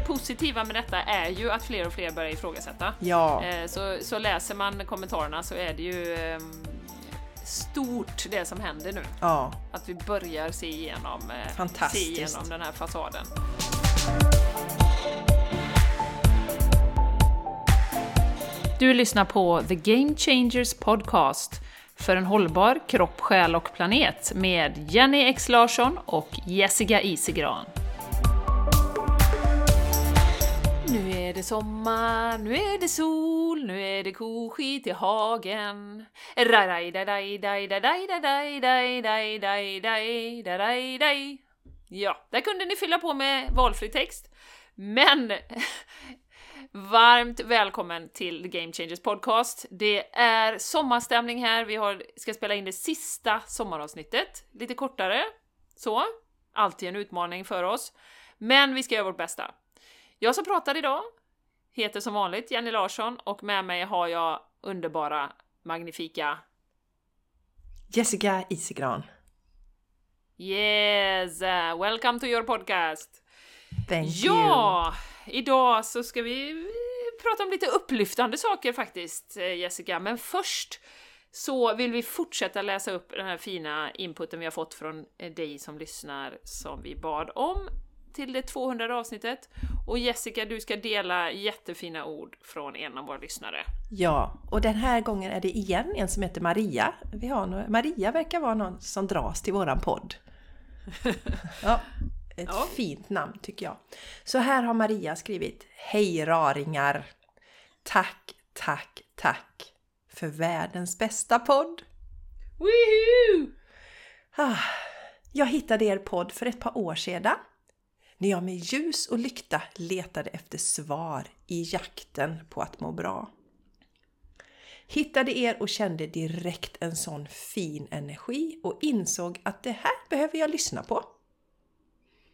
positiva med detta är ju att fler och fler börjar ifrågasätta. Ja. Eh, Så, så läser man kommentarerna så är det ju ehm, stort det som händer nu. Ja. Att vi börjar se igenom, eh, se igenom den här fasaden. Du lyssnar på The Game Changers Podcast för en hållbar kropp, själ och planet med Jenny X Larsson och Jessica Isigran. är det sommar, nu är det sol, nu är det koskit i hagen. Ja, där kunde ni fylla på med valfri text. Men varmt välkommen till Game Changers Podcast. Det är sommarstämning här. Vi har, ska spela in det sista sommaravsnittet, lite kortare. Så, alltid en utmaning för oss. Men vi ska göra vårt bästa. Jag som pratar idag heter som vanligt Jenny Larsson och med mig har jag underbara, magnifika Jessica Isigran. Yes! uh, Welcome to your podcast! Thank Ja! Idag så ska vi prata om lite upplyftande saker faktiskt, eh, Jessica. Men först så vill vi fortsätta läsa upp den här fina inputen vi har fått från eh, dig som lyssnar, som vi bad om till det 200 avsnittet. Och Jessica, du ska dela jättefina ord från en av våra lyssnare. Ja, och den här gången är det igen en som heter Maria. Vi har nå- Maria verkar vara någon som dras till våran podd. Ja, ett Ja. fint namn tycker jag. Så här har Maria skrivit Hej raringar! Tack, tack, tack för världens bästa podd! Woohoo! Ah, jag hittade er podd för ett par år sedan när jag med ljus och lykta letade efter svar i jakten på att må bra. Hittade er och kände direkt en sån fin energi och insåg att det här behöver jag lyssna på.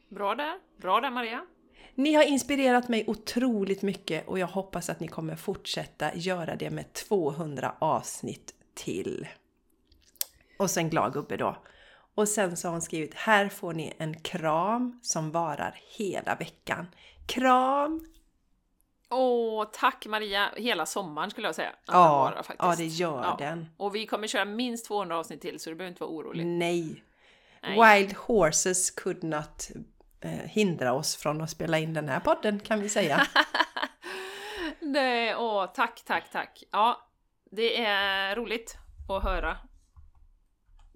Bra där, bra där Maria. Ni har inspirerat mig otroligt mycket och jag hoppas att ni kommer fortsätta göra det med 200 avsnitt till. Och sen glad gubbe då. Och sen så har hon skrivit Här får ni en kram som varar hela veckan. Kram! Åh, tack Maria! Hela sommaren skulle jag säga. Ja, varar faktiskt. ja, det gör Ja. den. Och vi kommer köra minst 200 avsnitt till så du behöver inte vara orolig. Nej. Nej. Wild horses could not eh, hindra oss från att spela in den här podden kan vi säga. Nej, åh, tack, tack, tack. Ja, det är roligt att höra.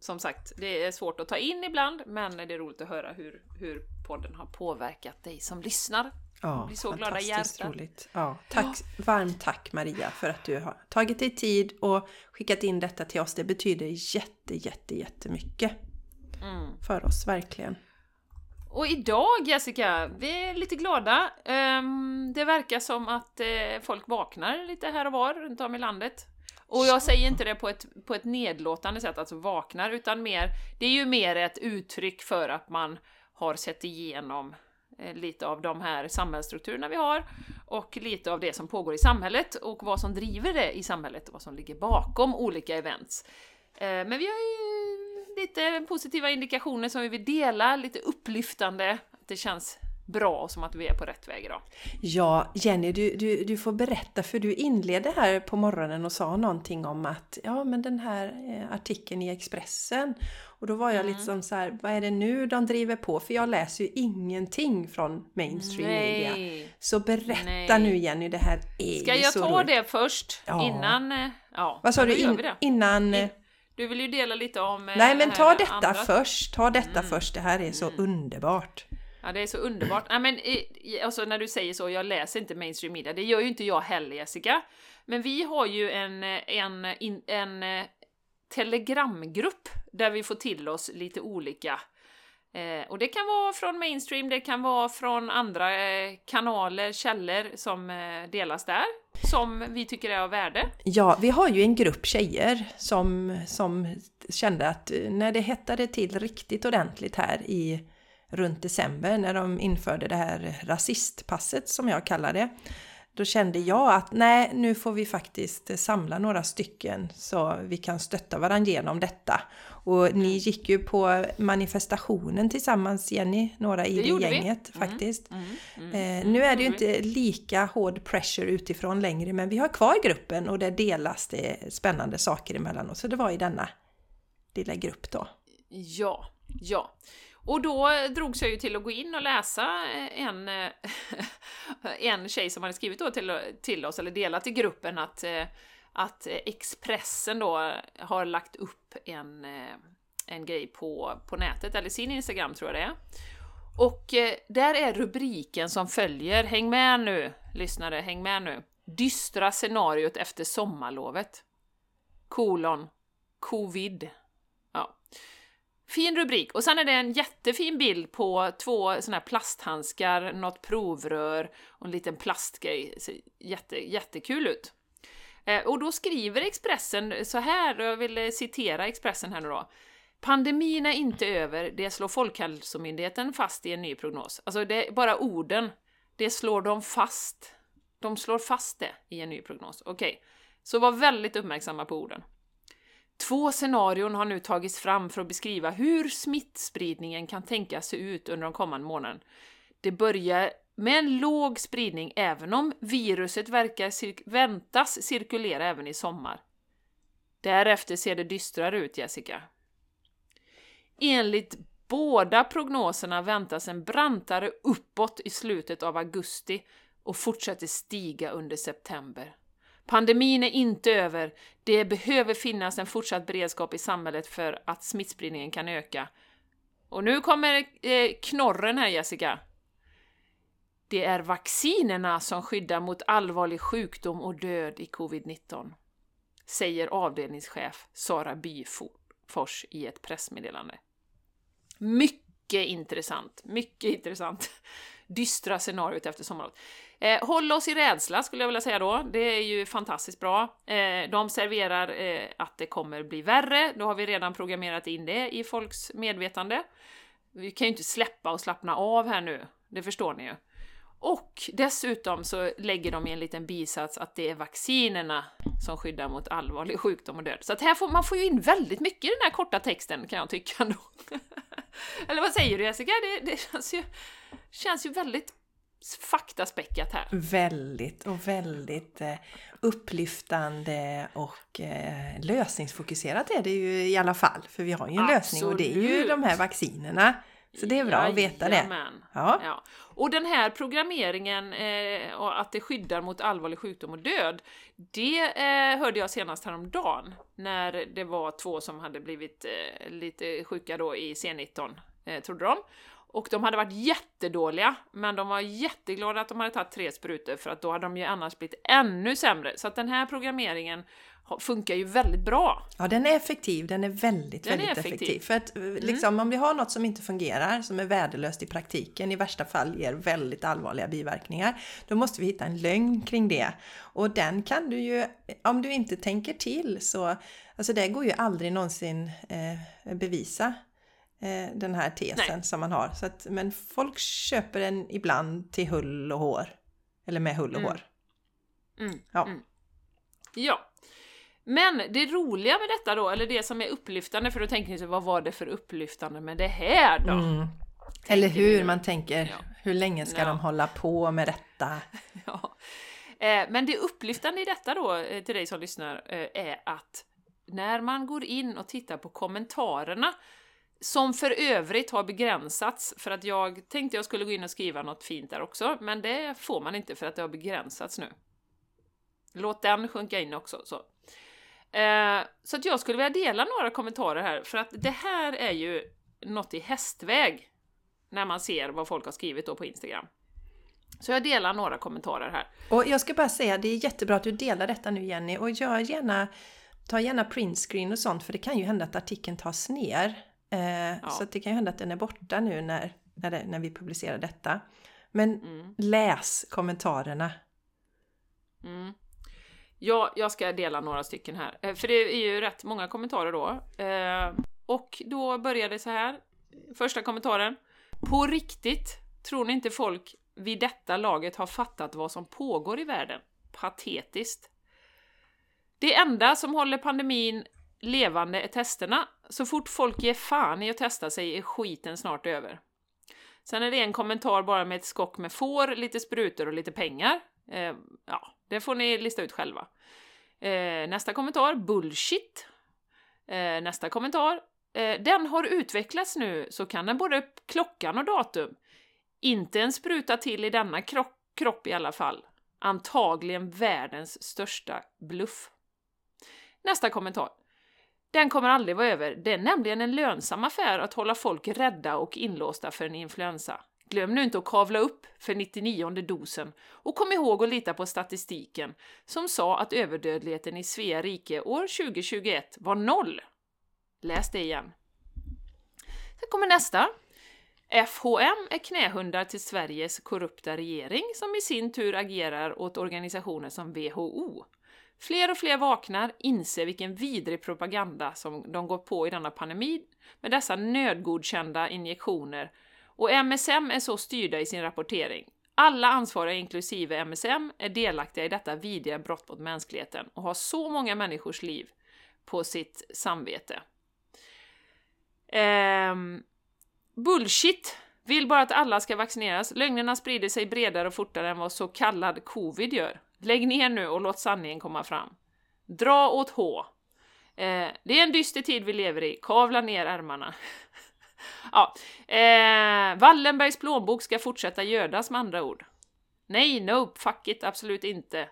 Som sagt, det är svårt att ta in ibland, men det är roligt att höra hur, hur podden har påverkat dig som lyssnar. Ja, blir så glada i roligt. Ja, tack, varmt tack Maria för att du har tagit dig tid och skickat in detta till oss. Det betyder jätte, jätte, jättemycket Mm. för oss, verkligen. Och idag Jessica, vi är lite glada. Ehm, det verkar som att eh, folk vaknar lite här och var runt om i landet. Och jag säger inte det på ett, på ett nedlåtande sätt, alltså vaknar, utan mer, det är ju mer ett uttryck för att man har sett igenom eh, lite av de här samhällsstrukturerna vi har och lite av det som pågår i samhället och vad som driver det i samhället och vad som ligger bakom olika events. Eh, men vi har ju lite positiva indikationer som vi vill dela, lite upplyftande, att det känns bra och som att vi är på rätt väg idag. Ja, Jenny, du, du, du får berätta för du inledde här på morgonen och sa någonting om att ja, men den här eh, artikeln i Expressen och då var jag Mm. lite som så här, vad är det nu de driver på? För jag läser ju ingenting från mainstream media. Nej. Så berätta Nej. nu Jenny, det här är Ska jag så ta roligt. det först? Ja. Innan... eh, Ja, Vad sa du? In, innan... In- Du vill ju dela lite om... eh, Nej men ta detta andra. först, ta detta Mm. först. Det här är så underbart. Ja, det är så underbart. Nej, men, alltså, när du säger så, jag läser inte mainstream media, det gör ju inte jag heller Jessica. Men vi har ju en, en, en, en telegramgrupp där vi får till oss lite olika Eh, och det kan vara från mainstream, det kan vara från andra eh, kanaler, källor som eh, delas där, som vi tycker är av värde. Ja, vi har ju en grupp tjejer som, som kände att eh, när det hettade till riktigt ordentligt här i runt december när de införde det här rasistpasset som jag kallar det. då kände jag att nej, nu får vi faktiskt samla några stycken så vi kan stötta varandra genom detta. Och ni gick ju på manifestationen tillsammans Jenny, några i det, det gänget vi. Mm, faktiskt. Mm, mm, mm, eh, nu är det ju inte lika hård pressure utifrån längre men vi har kvar gruppen och det delas det spännande saker emellan oss. Så det var i denna lilla grupp då. Ja, ja. Och då drogs jag ju till att gå in och läsa eh, en, eh, en tjej som hade skrivit då till, till oss, eller delat i gruppen, att, eh, att Expressen då har lagt upp en, en grej på, på nätet, eller sin Instagram tror jag det är. Och där är rubriken som följer, häng med nu lyssnare, häng med nu. Dystra scenariot efter sommarlovet. Kolon. Covid. Fin rubrik! Och sen är det en jättefin bild på två såna här plasthandskar, något provrör och en liten plastgrej. Ser jätte, jättekul ut. Eh, och då skriver Expressen så här, och jag vill eh, citera Expressen här nu då. Pandemin är inte över, det slår Folkhälsomyndigheten fast i en ny prognos. Alltså, det är bara orden, det slår de fast. De slår fast det i en ny prognos. Okej, okay. så var väldigt uppmärksamma på orden. Två scenarion har nu tagits fram för att beskriva hur smittspridningen kan tänkas se ut under de kommande månaderna. Det börjar med en låg spridning även om viruset verkar cir väntas cirkulera även i sommar. Därefter ser det dystrare ut, Jessica. Enligt båda prognoserna väntas en brantare uppåt i slutet av augusti och fortsätter stiga under september. Pandemin är inte över. Det behöver finnas en fortsatt beredskap i samhället för att smittspridningen kan öka. Och nu kommer eh, knorren här Jessica. Det är vaccinerna som skyddar mot allvarlig sjukdom och död i covid-19, säger avdelningschef Sara Byfors i ett pressmeddelande. Mycket intressant, mycket intressant. Dystra scenariot efter sommarlovet. Eh, håll oss i rädsla skulle jag vilja säga då. Det är ju fantastiskt bra. Eh, de serverar eh, att det kommer bli värre. Då har vi redan programmerat in det i folks medvetande. Vi kan ju inte släppa och slappna av här nu. Det förstår ni ju. Och dessutom så lägger de i en liten bisats att det är vaccinerna som skyddar mot allvarlig sjukdom och död. Så att här får man får ju in väldigt mycket i den här korta texten kan jag tycka ändå. Eller vad säger du Jessica? Det, det känns, ju, känns ju väldigt faktaspäckat här. Väldigt och väldigt eh, upplyftande och eh, lösningsfokuserat är det ju i alla fall. För vi har ju en Absolut. lösning och det är ju de här vaccinerna. Så det är bra att veta det. Ja. ja. Och den här programmeringen, eh, och att det skyddar mot allvarlig sjukdom och död, det eh, hörde jag senast häromdagen när det var två som hade blivit eh, lite sjuka då i C19, eh, trodde de. Och de hade varit jättedåliga, men de var jätteglada att de hade tagit tre sprutor för att då hade de ju annars blivit ännu sämre. Så att den här programmeringen funkar ju väldigt bra. Ja, den är effektiv. Den är väldigt, den väldigt är effektiv. effektiv. För att mm. liksom, mm. om vi har något som inte fungerar, som är värdelöst i praktiken, i värsta fall ger väldigt allvarliga biverkningar, då måste vi hitta en lögn kring det. Och den kan du ju, om du inte tänker till så, alltså det går ju aldrig någonsin eh, bevisa eh, den här tesen Nej. som man har. Så att, men folk köper den ibland till hull och hår. Eller med hull och mm. hår. Mm. Ja. Mm. Ja. Men det roliga med detta då, eller det som är upplyftande, för då tänker ni så vad var det för upplyftande med det här då? Mm. Eller hur man tänker, ja. hur länge ska ja. de hålla på med detta? ja. Eh, men det upplyftande i detta då, eh, till dig som lyssnar, eh, är att när man går in och tittar på kommentarerna som för övrigt har begränsats, för att jag tänkte jag skulle gå in och skriva något fint där också, men det får man inte för att det har begränsats nu. Låt den sjunka in också. Så, eh, så att jag skulle vilja dela några kommentarer här, för att det här är ju något i hästväg när man ser vad folk har skrivit då på Instagram. Så jag delar några kommentarer här. Och jag ska bara säga, det är jättebra att du delar detta nu Jenny, och gör gärna, ta gärna printscreen och sånt, för det kan ju hända att artikeln tas ner. Eh, ja. Så det kan ju hända att den är borta nu när, när, det, när vi publicerar detta. Men mm. läs kommentarerna. Mm. Ja, jag ska dela några stycken här, eh, för det är ju rätt många kommentarer då. Eh, och då börjar det så här. Första kommentaren. På riktigt, tror ni inte folk vid detta laget har fattat vad som pågår i världen. Patetiskt. Det enda som håller pandemin levande är testerna. Så fort folk ger fan i att testa sig är skiten snart över. Sen är det en kommentar bara med ett skock med får, lite sprutor och lite pengar. Eh, ja, det får ni lista ut själva. Eh, nästa kommentar, bullshit. Eh, nästa kommentar, eh, den har utvecklats nu så kan den både klockan och datum. Inte en spruta till i denna kropp, kropp i alla fall. Antagligen världens största bluff. Nästa kommentar. Den kommer aldrig vara över. Det är nämligen en lönsam affär att hålla folk rädda och inlåsta för en influensa. Glöm nu inte att kavla upp för 99 dosen och kom ihåg att lita på statistiken som sa att överdödligheten i Svea rike år 2021 var noll. Läs det igen. Sen kommer nästa. FHM är knähundar till Sveriges korrupta regering som i sin tur agerar åt organisationer som WHO. Fler och fler vaknar, inser vilken vidrig propaganda som de går på i denna pandemi med dessa nödgodkända injektioner och MSM är så styrda i sin rapportering. Alla ansvariga, inklusive MSM, är delaktiga i detta vidriga brott mot mänskligheten och har så många människors liv på sitt samvete. Ehm, bullshit! Vill bara att alla ska vaccineras. Lögnerna sprider sig bredare och fortare än vad så kallad covid gör. Lägg ner nu och låt sanningen komma fram. Dra åt H. Eh, det är en dyster tid vi lever i. Kavla ner ärmarna. ja, eh, Wallenbergs plånbok ska fortsätta gödas med andra ord. Nej, nope, fuck it, absolut inte.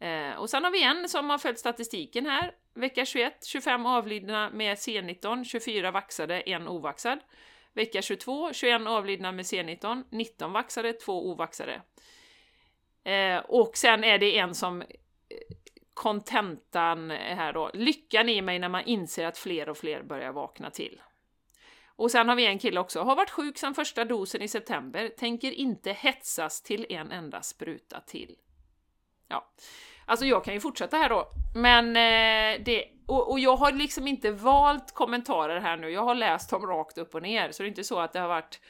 Eh, och sen har vi en som har följt statistiken här. Vecka 21, 25 avlidna med C19, 24 vaxade, en ovaxad. Vecka 22, 21 avlidna med C19, 19 vaxade, 2 ovaxade. Eh, och sen är det en som eh, kontentan här då. Lyckan i mig när man inser att fler och fler börjar vakna till. Och sen har vi en kille också, har varit sjuk sedan första dosen i september, tänker inte hetsas till en enda spruta till. Ja, alltså jag kan ju fortsätta här då, men eh, det, och, och, jag har liksom inte valt kommentarer här nu, jag har läst dem rakt upp och ner, så det är inte så att det har varit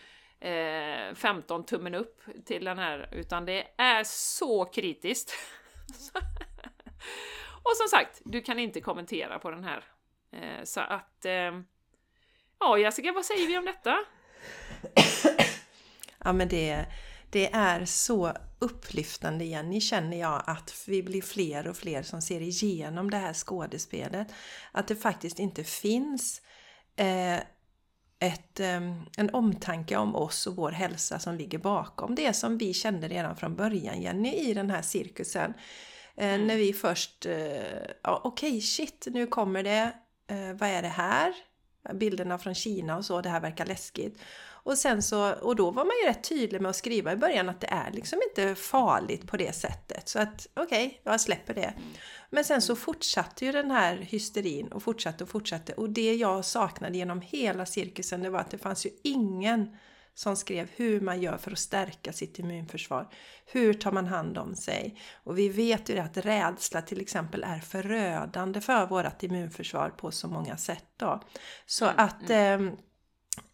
eh, 15 tummen upp till den här, utan det är så kritiskt. och som sagt, du kan inte kommentera på den här. Eh, så att eh, Ja, Jessica, vad säger vi om detta? ja, men det, det är så upplyftande, Jenny, känner jag, att vi blir fler och fler som ser igenom det här skådespelet. Att det faktiskt inte finns eh, ett, eh, en omtanke om oss och vår hälsa som ligger bakom det som vi kände redan från början, Jenny, i den här cirkusen. Eh, mm. När vi först, eh, ja, okej, okay, shit, nu kommer det, eh, vad är det här? Bilderna från Kina och så, det här verkar läskigt. Och, sen så, och då var man ju rätt tydlig med att skriva i början att det är liksom inte farligt på det sättet. Så att okej, okay, jag släpper det. Men sen så fortsatte ju den här hysterin och fortsatte och fortsatte. Och det jag saknade genom hela cirkusen det var att det fanns ju ingen som skrev hur man gör för att stärka sitt immunförsvar. Hur tar man hand om sig? Och vi vet ju att rädsla till exempel är förödande för vårt immunförsvar på så många sätt. Då. Så mm, att mm.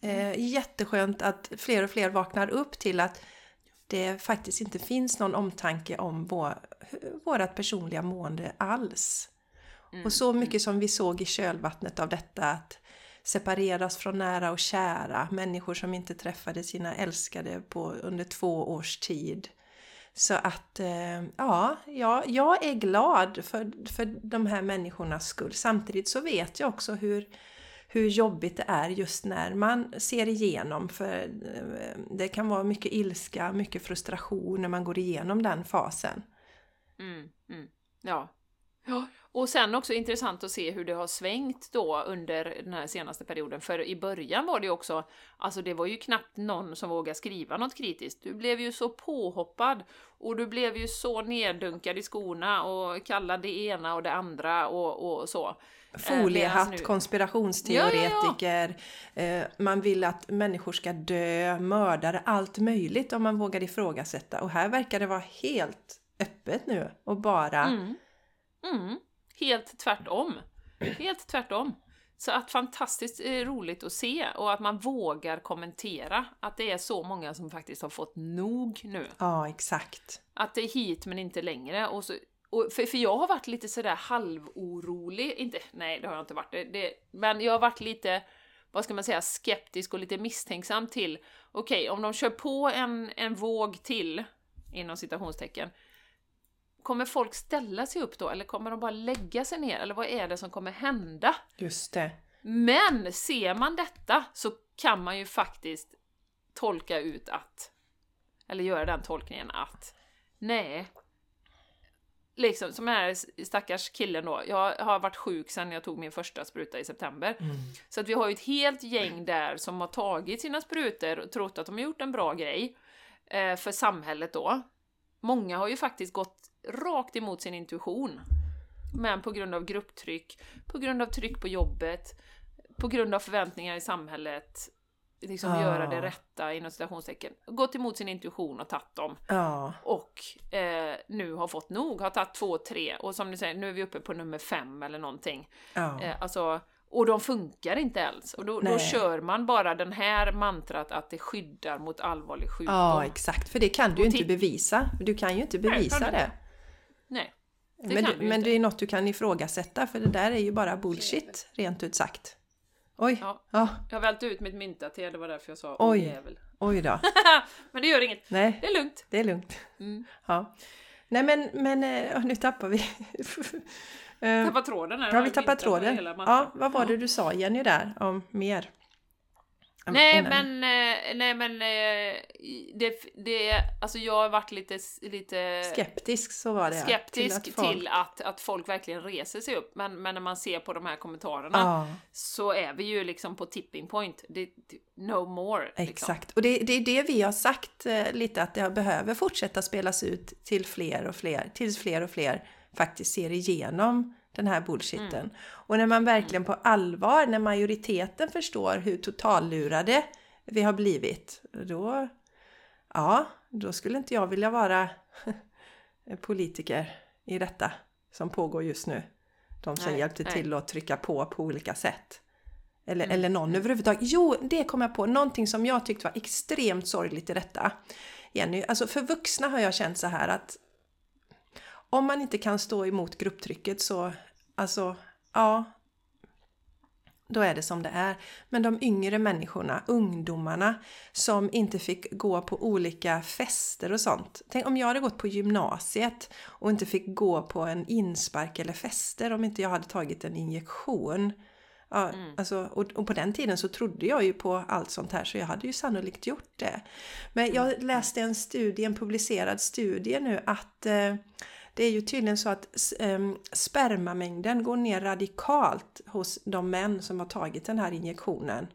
eh, eh, jätteskönt att fler och fler vaknar upp till att det faktiskt inte finns någon omtanke om vår, vårat personliga mående alls. Mm. Och så mycket som vi såg i kölvattnet av detta att separeras från nära och kära, människor som inte träffade sina älskade på, under två års tid. Så att eh, ja, ja, jag är glad för, för de här människornas skull. Samtidigt så vet jag också hur, hur jobbigt det är just när man ser igenom. För eh, det kan vara mycket ilska, mycket frustration när man går igenom den fasen. Mm, mm. Ja. ja. Och sen också intressant att se hur det har svängt då under den här senaste perioden, för i början var det ju också, alltså det var ju knappt någon som vågade skriva något kritiskt. Du blev ju så påhoppad och du blev ju så neddunkad i skorna och kallad det ena och det andra och, och så. Foliehatt, nu... konspirationsteoretiker, ja, ja, ja. Eh, man vill att människor ska dö, mördare, allt möjligt om man vågar ifrågasätta. Och här verkar det vara helt öppet nu och bara mm. Mm. Helt tvärtom. Helt tvärtom. Så att fantastiskt eh, roligt att se och att man vågar kommentera att det är så många som faktiskt har fått nog nu. Ja, exakt. Att det är hit men inte längre. Och så, och för, för jag har varit lite sådär halvorolig, inte, nej det har jag inte varit, det, det, men jag har varit lite, vad ska man säga, skeptisk och lite misstänksam till, okej okay, om de kör på en, en våg till, inom citationstecken, kommer folk ställa sig upp då eller kommer de bara lägga sig ner eller vad är det som kommer hända? Just det. Men ser man detta så kan man ju faktiskt tolka ut att, eller göra den tolkningen att, nej, liksom som den här stackars killen då, jag har varit sjuk sedan jag tog min första spruta i september. Mm. Så att vi har ju ett helt gäng där som har tagit sina sprutor och trott att de har gjort en bra grej eh, för samhället då. Många har ju faktiskt gått rakt emot sin intuition. Men på grund av grupptryck, på grund av tryck på jobbet, på grund av förväntningar i samhället, liksom ja. göra det rätta inom citationstecken. Gått emot sin intuition och tagit dem. Ja. Och eh, nu har fått nog, har tagit två, tre och som du säger, nu är vi uppe på nummer fem eller någonting. Ja. Eh, alltså, och de funkar inte ens. Och då, då, kör man bara den här mantrat att det skyddar mot allvarlig sjukdom. Ja, exakt. För det kan du ju inte bevisa. Du kan ju inte bevisa Nej, det. Nej. Det men det, men det är något du kan ifrågasätta för det där är ju bara bullshit, rent ut sagt. Oj! Ja. ja. Jag välte ut mitt mynta-te, det var därför jag sa oj jävel. Oj då. men det gör inget. Nej. Det är lugnt. Det är lugnt. Mm. Ja. Nej men, men oh, nu tappar vi... tappar tråden här. Ja, vi tappar tråden. Ja, vad var det du sa Jenny där om mer? Nej men, eh, nej men eh, det, det, alltså jag har varit lite, lite skeptisk så var det. Skeptisk till, att folk, till att, att folk verkligen reser sig upp. Men, men när man ser på de här kommentarerna ah. så är vi ju liksom på tipping point. Det, no more. Liksom. Exakt, och det, det är det vi har sagt eh, lite att det behöver fortsätta spelas ut till fler och fler, tills fler och fler faktiskt ser igenom den här bullshitten. Mm. Och när man verkligen på allvar, när majoriteten förstår hur totallurade vi har blivit, då, ja, då skulle inte jag vilja vara politiker i detta som pågår just nu. De som nej, hjälpte nej. till att trycka på på olika sätt. Eller, mm. eller någon mm. överhuvudtaget. Jo, det kom jag på. Någonting som jag tyckte var extremt sorgligt i detta. Jenny, alltså för vuxna har jag känt så här att om man inte kan stå emot grupptrycket så, alltså, ja, då är det som det är. Men de yngre människorna, ungdomarna, som inte fick gå på olika fester och sånt. Tänk om jag hade gått på gymnasiet och inte fick gå på en inspark eller fester om inte jag hade tagit en injektion. Ja, mm. alltså, och, och, på den tiden så trodde jag ju på allt sånt här så jag hade ju sannolikt gjort det. Men jag mm. läste en studie, en publicerad studie nu att eh, det är ju tydligen så att ehm, spermamängden går ner radikalt hos de män som har tagit den här injektionen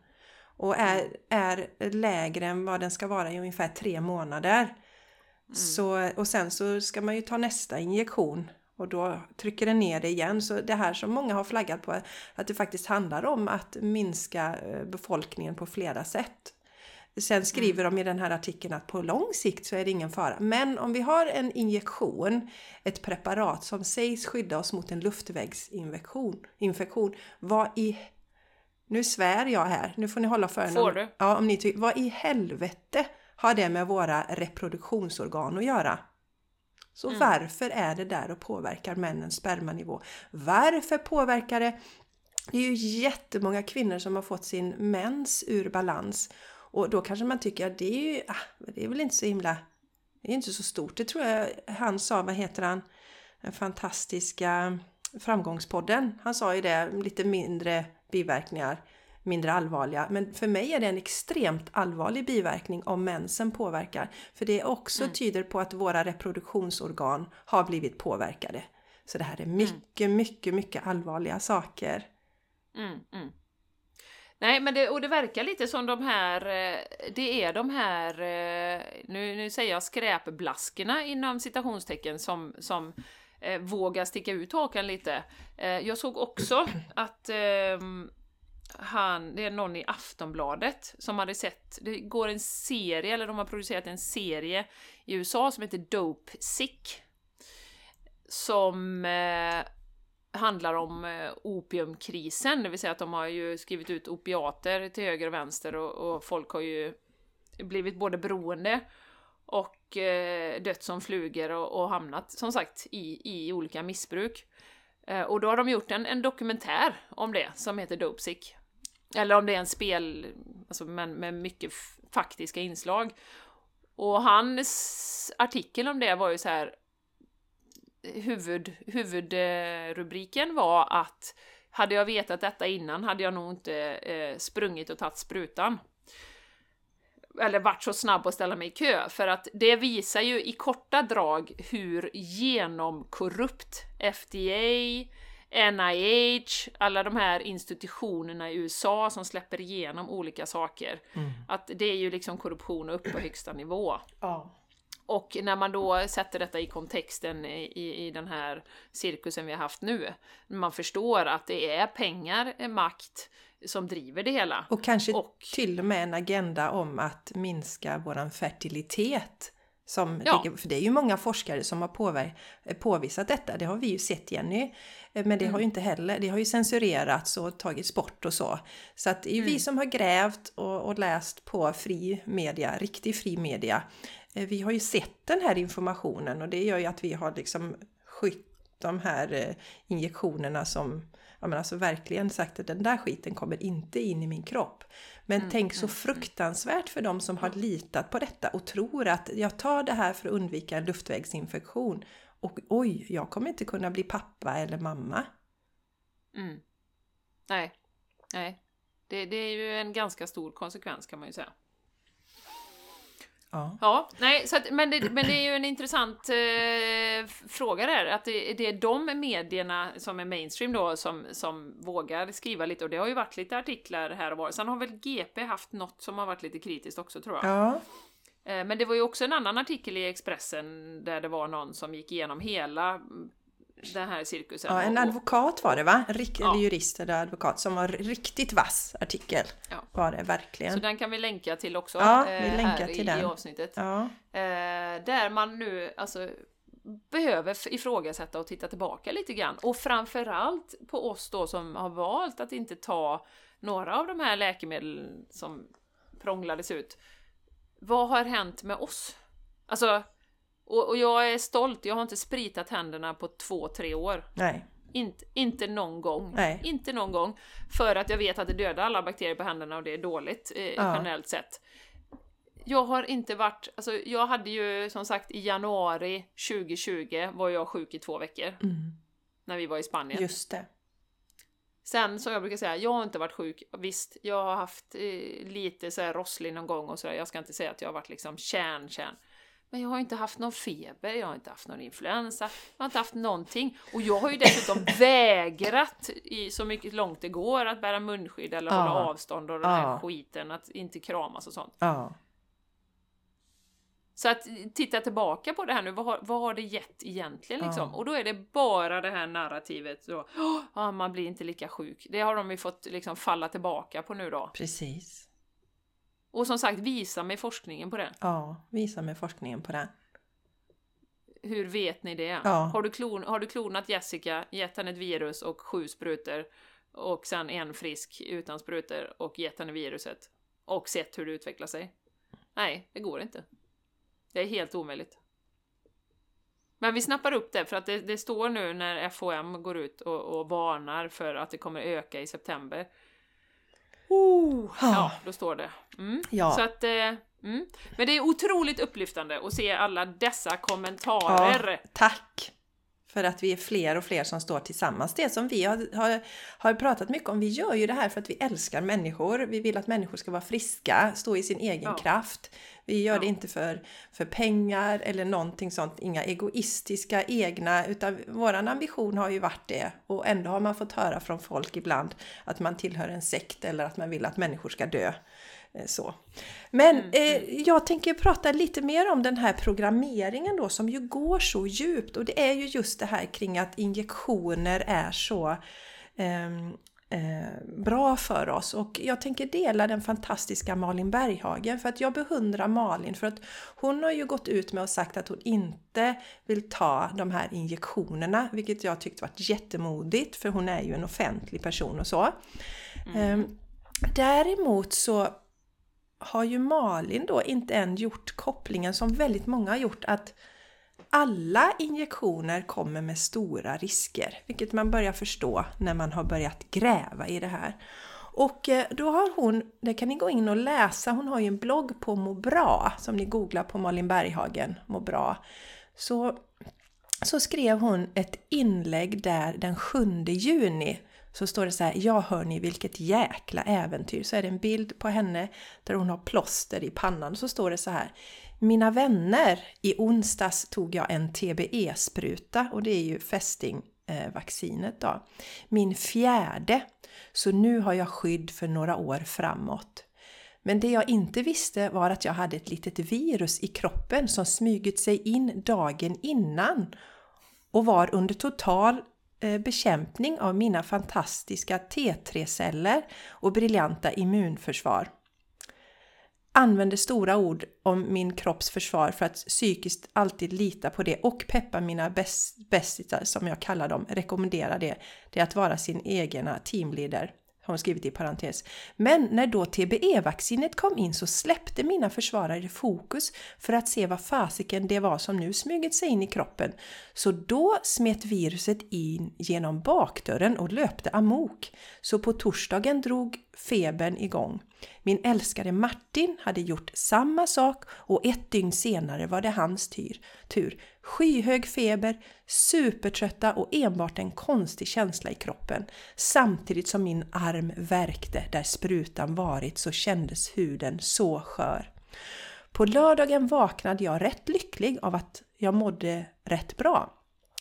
och är, är lägre än vad den ska vara i ungefär tre månader. Mm. Så, och sen så ska man ju ta nästa injektion och då trycker den ner det igen. Så det här som många har flaggat på, att det faktiskt handlar om att minska eh, befolkningen på flera sätt. Sen skriver mm. de i den här artikeln att på lång sikt så är det ingen fara. Men om vi har en injektion, ett preparat som sägs skydda oss mot en luftvägsinfektion, infektion, vad i... Nu svär jag här, nu får ni hålla för Får du? Ja, om ni tycker, vad i helvete har det med våra reproduktionsorgan att göra? Så mm. varför är det där och påverkar männens spermanivå? Varför påverkar det? Det är ju jättemånga kvinnor som har fått sin mens ur balans och då kanske man tycker att det är ju, ah, det är väl inte så himla, det är inte så stort. Det tror jag han sa, vad heter han, den fantastiska framgångspodden. Han sa ju det, lite mindre biverkningar, mindre allvarliga. Men för mig är det en extremt allvarlig biverkning om mensen påverkar. För det också mm. tyder på att våra reproduktionsorgan har blivit påverkade. Så det här är mycket, mm. mycket, mycket allvarliga saker. Mm, mm. Nej, men det, och det verkar lite som de här, eh, det är de här, eh, nu, nu säger jag skräpblaskorna inom citationstecken som, som eh, vågar sticka ut hakan lite. Eh, jag såg också att eh, han, det är någon i Aftonbladet som hade sett, det går en serie, eller de har producerat en serie i USA som heter Dope Sick. Som eh, handlar om eh, opiumkrisen, det vill säga att de har ju skrivit ut opiater till höger och vänster och, och folk har ju blivit både beroende och eh, dött som flugor och, och, hamnat som sagt i, i olika missbruk. Eh, och då har de gjort en, en dokumentär om det som heter Dopesick. Eller om det är en spel, alltså med, med mycket faktiska inslag. Och hans artikel om det var ju så här huvud, huvudrubriken var att hade jag vetat detta innan hade jag nog inte eh, sprungit och tagit sprutan. Eller varit så snabb att ställa mig i kö, för att det visar ju i korta drag hur genomkorrupt FDA, NIH, alla de här institutionerna i USA som släpper igenom olika saker. Mm. Att det är ju liksom korruption upp på högsta nivå. Ja. Och när man då sätter detta i kontexten i, i den här cirkusen vi har haft nu, man förstår att det är pengar, makt som driver det hela. Och kanske och, till och med en agenda om att minska våran fertilitet. Som ja. ligger, för det är ju många forskare som har påvisat detta, det har vi ju sett Jenny. Men det mm. har ju inte heller, det har ju censurerats och tagits bort och så. Så att det är ju mm. vi som har grävt och, och, läst på fri media, riktig fri media. Eh, vi har ju sett den här informationen och det gör ju att vi har liksom skytt de här eh, injektionerna som ja men alltså verkligen sagt att den där skiten kommer inte in i min kropp. Men mm, tänk så mm, mm. fruktansvärt för de som har litat på detta och tror att jag tar det här för att undvika en luftvägsinfektion. Och oj, jag kommer inte kunna bli pappa eller mamma. Mm. Nej, nej. Det, det är ju en ganska stor konsekvens kan man ju säga. Ja. ja, nej, så att, men, det, men det är ju en intressant eh, fråga där, att det, det, är de medierna som är mainstream då som, som vågar skriva lite, och det har ju varit lite artiklar här och var. Sen har väl GP haft något som har varit lite kritiskt också tror jag. Ja. Eh, men det var ju också en annan artikel i Expressen där det var någon som gick igenom hela den här cirkusen. Ja, en advokat var det va? Rikt, ja. Eller jurist eller advokat som var riktigt vass artikel. Ja. Var det verkligen. Så den kan vi länka till också. Ja, vi eh, länkar till i, den. i avsnittet. Ja. Eh, där man nu alltså behöver ifrågasätta och titta tillbaka lite grann. Och framförallt på oss då som har valt att inte ta några av de här läkemedlen som prånglades ut. Vad har hänt med oss? Alltså, och, och, jag är stolt, jag har inte spritat händerna på två, tre år. Nej. Inte, inte någon gång. Nej. Inte någon gång. För att jag vet att det dödar alla bakterier på händerna och det är dåligt eh, ja. generellt sett. Jag har inte varit, alltså jag hade ju som sagt i januari 2020 var jag sjuk i två veckor. Mm. När vi var i Spanien. Just det. Sen som jag brukar säga, jag har inte varit sjuk. Visst, jag har haft eh, lite så här rosslig någon gång och sådär. Jag ska inte säga att jag har varit liksom kärn, kärn. Men jag har inte haft någon feber, jag har inte haft någon influensa, jag har inte haft någonting. Och jag har ju dessutom vägrat i så mycket långt det går att bära munskydd eller ja. hålla avstånd och den här ja. skiten, att inte kramas och sånt. Ja. Så att titta tillbaka på det här nu, vad har, vad har det gett egentligen liksom? Och då är det bara det här narrativet då, oh, man blir inte lika sjuk. Det har de ju fått liksom falla tillbaka på nu då. Precis. Och som sagt, visa mig forskningen på det. Ja, visa mig forskningen på det. Hur vet ni det? Ja. Har, du klon, har du klonat Jessica, gett henne ett virus och sju sprutor och sen en frisk utan sprutor och gett henne viruset och sett hur det utvecklar sig? Nej, det går inte. Det är helt omöjligt. Men vi snappar upp det för att det, det står nu när FOM går ut och, och varnar för att det kommer öka i september. Oh, ja, då står det. Mm. Ja. Så att, eh, mm. Men det är otroligt upplyftande att se alla dessa kommentarer. Ja, tack! För att vi är fler och fler som står tillsammans. Det som vi har, har, har, pratat mycket om, vi gör ju det här för att vi älskar människor. Vi vill att människor ska vara friska, stå i sin egen ja. kraft. Vi gör ja. det inte för, för pengar eller någonting sånt, inga egoistiska egna, utan våran ambition har ju varit det. Och ändå har man fått höra från folk ibland att man tillhör en sekt eller att man vill att människor ska dö. Eh, så. Men mm, eh, mm. jag tänker prata lite mer om den här programmeringen då som ju går så djupt och det är ju just det här kring att injektioner är så eh, eh, bra för oss och jag tänker dela den fantastiska Malin Berghagen för att jag beundrar Malin för att hon har ju gått ut med och sagt att hon inte vill ta de här injektionerna vilket jag tyckte var jättemodigt för hon är ju en offentlig person och så. Mm. Eh, däremot så har ju Malin då inte än gjort kopplingen som väldigt många har gjort att alla injektioner kommer med stora risker, vilket man börjar förstå när man har börjat gräva i det här. Och eh, då har hon, det kan ni gå in och läsa, hon har ju en blogg på Må bra, som ni googlar på Malin Berghagen, Må bra. Så, så skrev hon ett inlägg där den 7 juni så står det så här, ja hörni vilket jäkla äventyr. Så är det en bild på henne där hon har plåster i pannan. Så står det så här, mina vänner, i onsdags tog jag en TBE-spruta och det är ju fästingvaccinet då. Min fjärde, så nu har jag skydd för några år framåt. Men det jag inte visste var att jag hade ett litet virus i kroppen som smugit sig in dagen innan och var under total Eh, bekämpning av mina fantastiska T3-celler och briljanta immunförsvar använder stora ord om min kropps försvar för att psykiskt alltid lita på det och peppa mina bästisar som jag kallar dem, rekommendera det. Det är att vara sin egna teamleader har hon skrivit i parentes. Men när då TBE-vaccinet kom in så släppte mina försvarare fokus för att se vad fasiken det var som nu smugit sig in i kroppen. Så då smet viruset in genom bakdörren och löpte amok. Så på torsdagen drog febern igång. Min älskade Martin hade gjort samma sak och ett dygn senare var det hans tur. Skyhög feber, supertrötta och enbart en konstig känsla i kroppen. Samtidigt som min arm värkte där sprutan varit så kändes huden så skör. På lördagen vaknade jag rätt lycklig av att jag mådde rätt bra.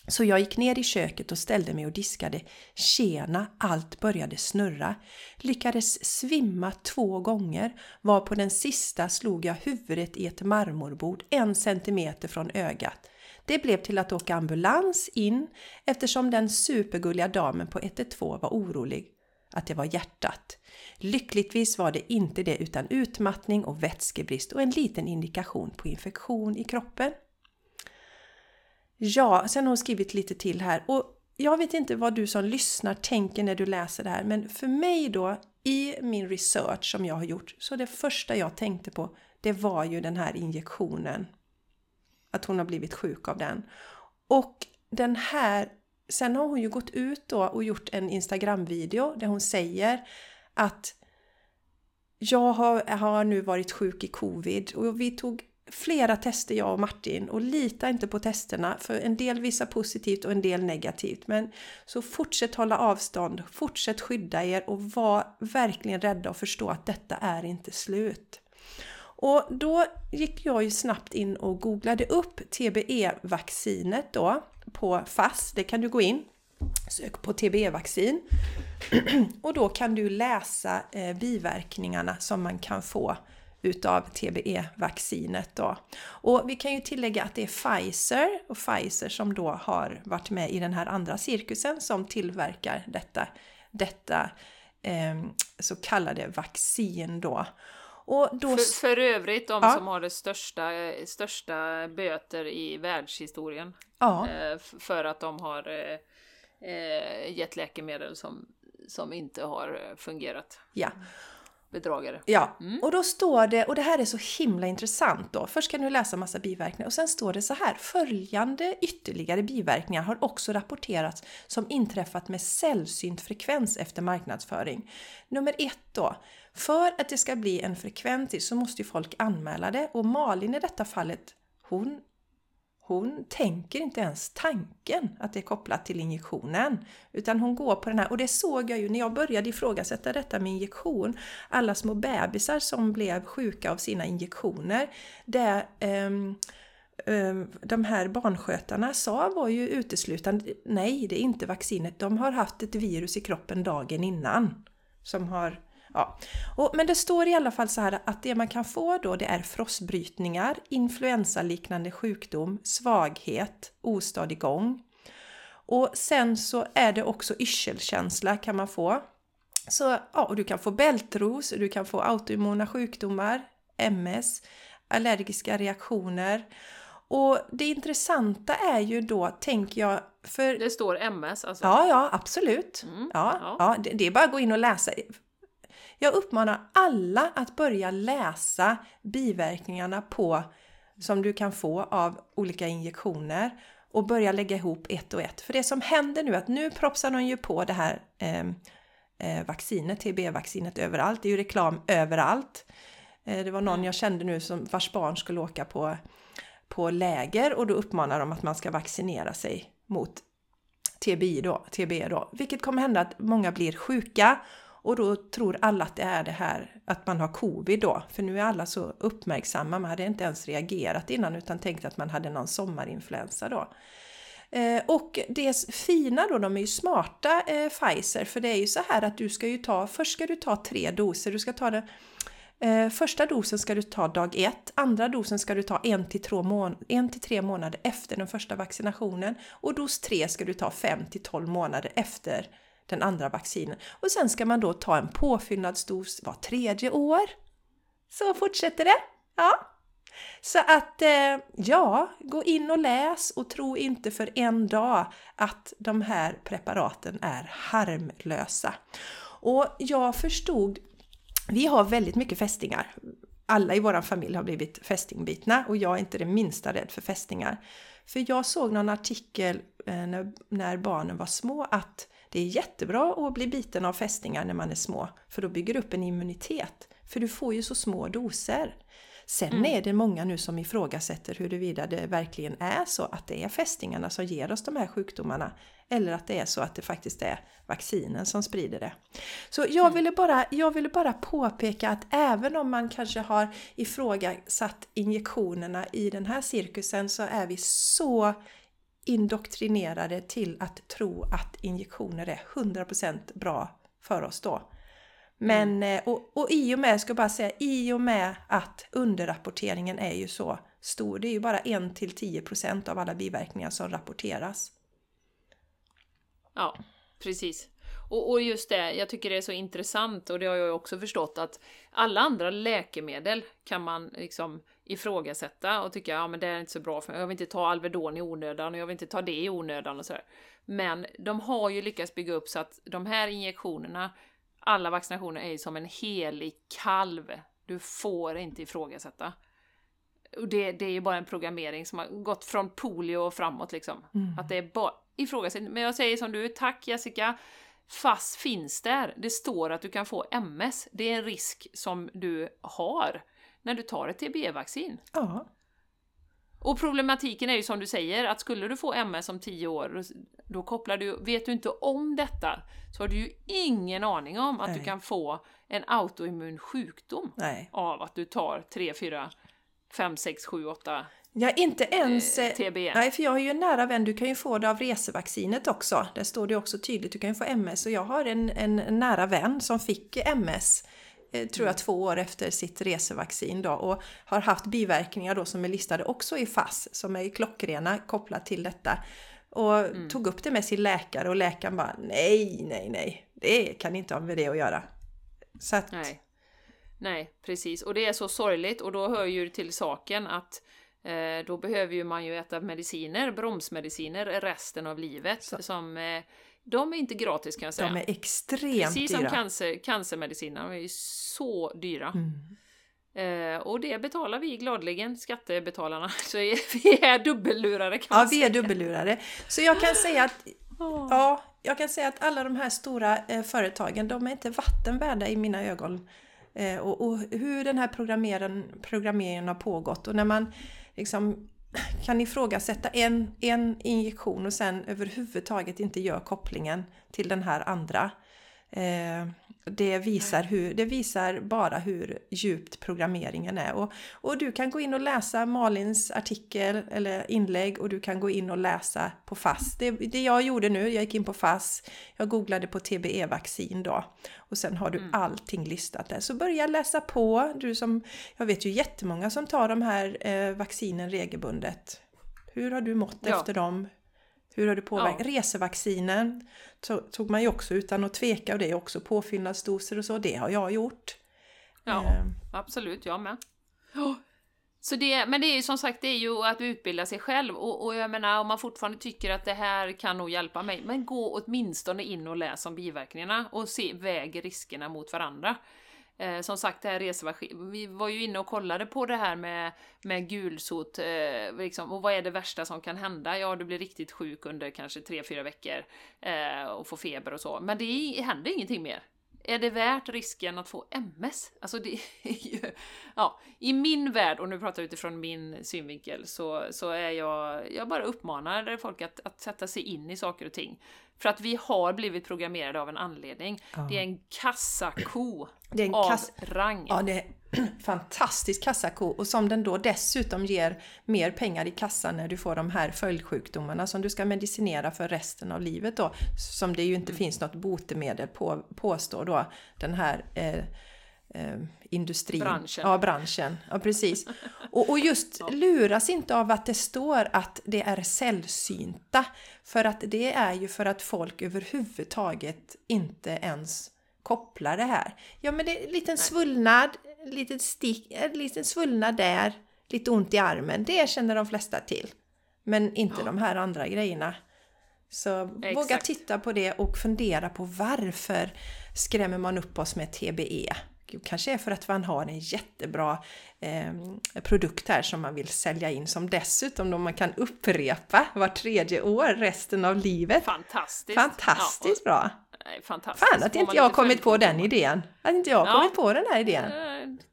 Så jag gick ner i köket och ställde mig och diskade. Tjena, allt började snurra. Lyckades svimma två gånger, var på den sista slog jag huvudet i ett marmorbord en centimeter från ögat. Det blev till att åka ambulans in eftersom den supergulliga damen på 112 var orolig att det var hjärtat. Lyckligtvis var det inte det utan utmattning och vätskebrist och en liten indikation på infektion i kroppen. Ja, sen har hon skrivit lite till här och jag vet inte vad du som lyssnar tänker när du läser det här men för mig då i min research som jag har gjort så det första jag tänkte på det var ju den här injektionen. Att hon har blivit sjuk av den. Och den här, sen har hon ju gått ut då och gjort en Instagram-video där hon säger att jag har, har nu varit sjuk i covid och vi tog flera tester jag och Martin och lita inte på testerna för en del visar positivt och en del negativt. Men så fortsätt hålla avstånd, fortsätt skydda er och var verkligen rädda och förstå att detta är inte slut. Och då gick jag ju snabbt in och googlade upp TBE-vaccinet då på FASS, det kan du gå in Sök på TBE-vaccin och då kan du läsa eh, biverkningarna som man kan få utav TBE-vaccinet då. Och vi kan ju tillägga att det är Pfizer och Pfizer som då har varit med i den här andra cirkusen som tillverkar detta, detta eh, så kallade vaccin då. Och då... För, för övrigt de ja. som har det största, största böter i världshistorien. Ja. Eh, för att de har eh, eh, gett läkemedel som, som inte har fungerat. Ja bedragare. Ja, mm. och då står det, och det här är så himla intressant då. Först kan du läsa massa biverkningar och sen står det så här. Följande ytterligare biverkningar har också rapporterats som inträffat med sällsynt frekvens efter marknadsföring. Nummer ett då. För att det ska bli en frekvent så måste ju folk anmäla det och Malin i detta fallet hon hon tänker inte ens tanken att det är kopplat till injektionen. Utan hon går på den här, och det såg jag ju när jag började ifrågasätta detta med injektion. Alla små bebisar som blev sjuka av sina injektioner. Det um, de här barnskötarna sa var ju uteslutande nej, det är inte vaccinet. De har haft ett virus i kroppen dagen innan som har Ja. Och, men det står i alla fall så här att det man kan få då det är frostbrytningar, influensaliknande sjukdom, svaghet, ostadig gång. Och sen så är det också yrselkänsla kan man få. Så, ja, och du kan få bältros, du kan få autoimmuna sjukdomar, MS, allergiska reaktioner. Och det intressanta är ju då, tänker jag, för... Det står MS alltså? Ja, ja, absolut. Mm, Ja, ja. ja. det, det är bara att gå in och läsa. Jag uppmanar alla att börja läsa biverkningarna på som du kan få av olika injektioner och börja lägga ihop ett och ett. För det som händer nu är att nu propsar de ju på det här eh, eh vaccinet, TB-vaccinet överallt. Det är ju reklam överallt. Eh, det var någon jag kände nu som vars barn skulle åka på, på läger och då uppmanar de att man ska vaccinera sig mot TBI då, TB då, vilket kommer hända att många blir sjuka och då tror alla att det är det här att man har covid då, för nu är alla så uppmärksamma, man hade inte ens reagerat innan utan tänkt att man hade någon sommarinfluensa då. Eh, och det fina då, de är ju smarta eh, Pfizer, för det är ju så här att du ska ju ta, först ska du ta tre doser, du ska ta det Eh, första dosen ska du ta dag ett, andra dosen ska du ta en till, två mån- en till tre månader efter den första vaccinationen. Och dos tre ska du ta fem till 12 månader efter den andra vaccinen. Och sen ska man då ta en påfyllnadsdos var tredje år. Så fortsätter det. Ja. Så att, eh, ja, gå in och läs och tro inte för en dag att de här preparaten är harmlösa. Och jag förstod vi har väldigt mycket fästingar. Alla i vår familj har blivit fästingbitna och jag är inte det minsta rädd för fästingar. För jag såg någon artikel eh, när, när barnen var små att det är jättebra att bli biten av fästingar när man är små, för då bygger du upp en immunitet. För du får ju så små doser. Sen Mm. är det många nu som ifrågasätter huruvida det verkligen är så att det är fästingarna som ger oss de här sjukdomarna. Eller att det är så att det faktiskt är vaccinen som sprider det. Så jag Mm. ville bara, jag ville bara påpeka att även om man kanske har ifrågasatt injektionerna i den här cirkusen så är vi så indoktrinerade till att tro att injektioner är 100% bra för oss då. Men, eh, och, och i och med, ska jag bara säga, i och med att underrapporteringen är ju så stor, det är ju bara 1-10% av alla biverkningar som rapporteras. Ja, precis. Och, och just det, jag tycker det är så intressant och det har jag också förstått att alla andra läkemedel kan man liksom ifrågasätta och tycka ja men det är inte så bra för mig, jag vill inte ta Alvedon i onödan och jag vill inte ta det i onödan och sådär. Men de har ju lyckats bygga upp så att de här injektionerna, alla vaccinationer är ju som en helig kalv. Du får inte ifrågasätta. Och det, det är ju bara en programmering som har gått från polio och framåt liksom. Att det är bara ifrågasätt. Men jag säger som du, tack Jessica. FASS finns där. Det står att du kan få MS. Det är en risk som du har när du tar ett TB-vaccin. Ja, Och problematiken är ju som du säger, att skulle du få MS om 10 år, då kopplar du, vet du inte om detta, så har du ju ingen aning om att Nej. du kan få en autoimmun sjukdom nej. av att du tar 3, 4, 5, 6, 7, 8 Ja, inte ens... eh, eh, TB. Nej, för jag har ju en nära vän, du kan ju få det av resevaccinet också. Där står det också tydligt, du kan ju få MS. Och jag har en, en, nära vän som fick MS, tror jag, två år efter sitt resevaccin då. Och har haft biverkningar då som är listade också i FASS, som är klockrena kopplat till detta. Och tog upp det med sin läkare och läkaren bara nej, nej, nej, det kan inte ha med det att göra. Så att, Nej. Nej, precis. Och det är så sorgligt och då hör ju till saken att eh, då behöver ju man ju äta mediciner, bromsmediciner, resten av livet. Så. Som, eh, de är inte gratis kan jag säga. de är extremt Precis som dyra. cancer, cancermediciner, de är ju så dyra. Mm. Eh, och det betalar vi gladeligen, skattebetalarna. Så vi är dubbellurade kan Ja, vi är dubbellurade. Så jag kan säga att Ja, jag kan säga att alla de här stora eh, företagen, de är inte vatten värda i mina ögon. Eh, och, och hur den här programmeringen, programmeringen har pågått och när man liksom kan ifrågasätta en, en injektion och sen överhuvudtaget inte gör kopplingen till den här andra. Eh, det, visar hur, det visar bara hur djupt programmeringen är. Och, och du kan gå in och läsa Malins artikel eller inlägg och du kan gå in och läsa på FASS. Det, det jag gjorde nu, jag gick in på FASS, jag googlade på TBE-vaccin då och sen har du allting listat där. Så börja läsa på, du som, jag vet ju jättemånga som tar de här eh, vaccinen regelbundet. Hur har du mått Ja. efter dem? Hur har det påverkat? Resevaccinen to- tog man ju också utan att tveka och det är också påfyllnadsdoser och så. Det har jag gjort. Ja, Eh, absolut, jag med. Så det, men det är ju som sagt, det är ju att utbilda sig själv och, och jag menar om man fortfarande tycker att det här kan nog hjälpa mig, men gå åtminstone in och läs om biverkningarna och se, väg riskerna mot varandra. Eh, som sagt, det här reservation, vi var ju inne och kollade på det här med, med gulsot, eh, liksom, och vad är det värsta som kan hända? Ja, du blir riktigt sjuk under kanske 3-4 veckor eh, och får feber och så, men det händer ingenting mer. Är det värt risken att få MS? Alltså det är ju... Ja, i min värld, och nu pratar jag utifrån min synvinkel, så, så är jag... Jag bara uppmanar folk att, att sätta sig in i saker och ting. För att vi har blivit programmerade av en anledning. Det är en kassako Det är en av kass- rang. Ja, det är fantastisk kassako och som den då dessutom ger mer pengar i kassan när du får de här följdsjukdomarna som du ska medicinera för resten av livet då. Som det ju inte finns något botemedel på, påstår då den här eh, eh, industrin. Branschen. Ja, branschen. Ja, precis. Och, och just luras inte av att det står att det är sällsynta. För att det är ju för att folk överhuvudtaget inte ens kopplar det här. Ja men det är en liten svullnad, en liten stick, en liten svullnad där, lite ont i armen. Det känner de flesta till. Men inte de här andra grejerna. Så våga Exakt. titta på det och fundera på varför skrämmer man upp oss med TBE? Kanske är för att man har en jättebra eh, produkt här som man vill sälja in som dessutom då man kan upprepa var tredje år resten av livet. Fantastiskt! Fantastiskt bra! Ja, och, nej, fantastiskt. Fan att inte jag har kommit på den idén. Att inte jag Ja. kommit på den här idén.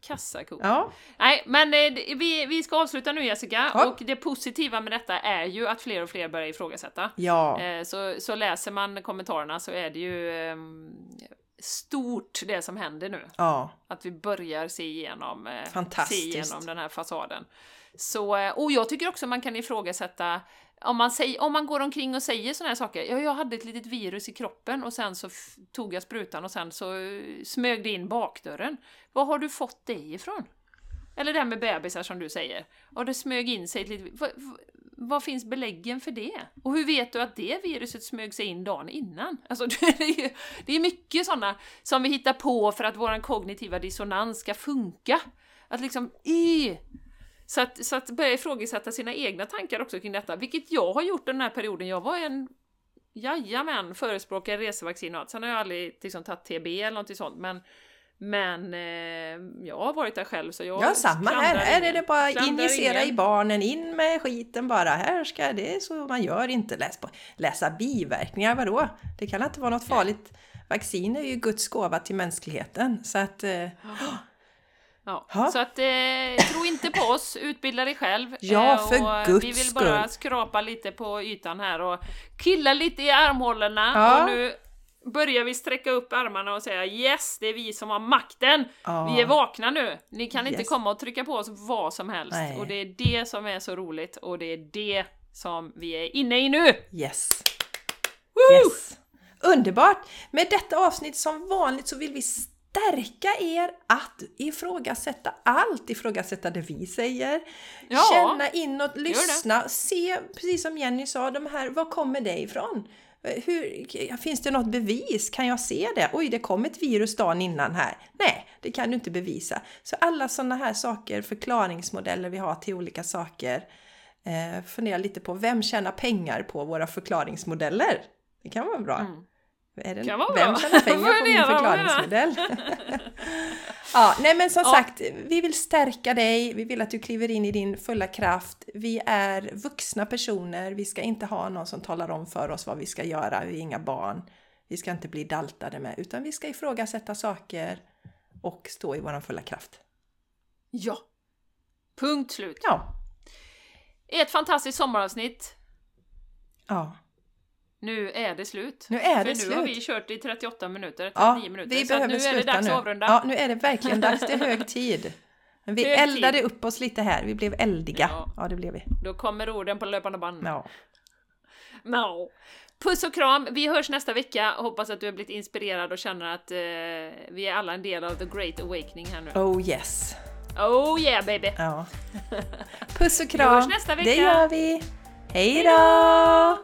Kassako. Ja, Nej, men eh, vi, vi ska avsluta nu Jessica, Ja. och det positiva med detta är ju att fler och fler börjar ifrågasätta. ja, Eh, Så, så läser man kommentarerna så är det ju ehm, stort det som händer nu. ja, Att vi börjar se igenom, eh, se igenom den här fasaden. Så, och jag tycker också man kan ifrågasätta om man, säger, om man går omkring och säger sådana här saker. Ja, jag hade ett litet virus i kroppen och sen så tog jag sprutan och sen så eh, smög det in bakdörren. Var har du fått det ifrån? Eller det här med bebisar som du säger. Och det smög in sig ett litet... Vad, vad, vad finns beläggen för det? Och hur vet du att det viruset smög sig in dagen innan? Alltså det är, ju, det är mycket sådana som vi hittar på för att vår kognitiva dissonans ska funka. Att liksom, i så att, så att börja ifrågasätta sina egna tankar också kring detta, vilket jag har gjort den här perioden. Jag var en jajamän förespråkare resevaccin och allt. Sen har jag aldrig liksom, tagit TB eller någonting sånt, men men eh, jag har varit där själv så jag ja samma här. Här är det bara injicera ingen. i barnen, in med skiten bara. Här ska det är så man gör, inte läs på, läsa biverkningar, vadå? Det kan inte vara något farligt. Vaccin är ju Guds gåva till mänskligheten. Så att, eh, Ja, Ja. så att eh, tro inte på oss, utbilda dig själv. Ja, Eh, för och Guds Vi vill bara skull. skrapa lite på ytan här och killa lite i armhålorna Ja. och nu börjar vi sträcka upp armarna och säga yes, det är vi som har makten! Ja. Vi är vakna nu! Ni kan inte Yes. komma och trycka på oss vad som helst. Nej. Och det är det som är så roligt och det är det som vi är inne i nu! yes. Woo! Yes! Underbart! Med detta avsnitt som vanligt så vill vi stärka er att ifrågasätta allt, ifrågasätta det vi säger, Ja, känna inåt, lyssna, se, precis som Jenny sa, de här, var kommer det ifrån? Hur, finns det något bevis? Kan jag se det? Oj, det kom ett virus dagen innan här. Nej, det kan du inte bevisa. Så alla sådana här saker, förklaringsmodeller vi har till olika saker, eh, fundera lite på vem tjänar pengar på våra förklaringsmodeller? Det kan vara bra. Är det, Kan vara vem tjänar pengar på min förklaringsmodell? ja, nej men som Ja. sagt, vi vill stärka dig, vi vill att du kliver in i din fulla kraft. Vi är vuxna personer, vi ska inte ha någon som talar om för oss vad vi ska göra, vi är inga barn. Vi ska inte bli daltade med, utan vi ska ifrågasätta saker och stå i vår fulla kraft. Ja! Punkt slut. Ja, Ett fantastiskt sommaravsnitt. ja. Nu är det slut. Nu är För det nu slut. har vi kört i 38 minuter, 39 Ja, minuter. vi så behöver nu är det sluta dags nu. att avrunda. Ja, nu är det verkligen dags. Det är hög tid. Men vi Hög eldade tid. upp oss lite här. Vi blev eldiga. Ja. Ja, det blev vi. Då kommer orden på löpande band. Ja. No. Puss och kram, vi hörs nästa vecka. Hoppas att du har blivit inspirerad och känner att eh, vi är alla en del av the great awakening här nu. Oh yes. Oh yeah baby! Ja. Puss och Vi kram. hörs nästa vecka. Det gör vi. Hej då!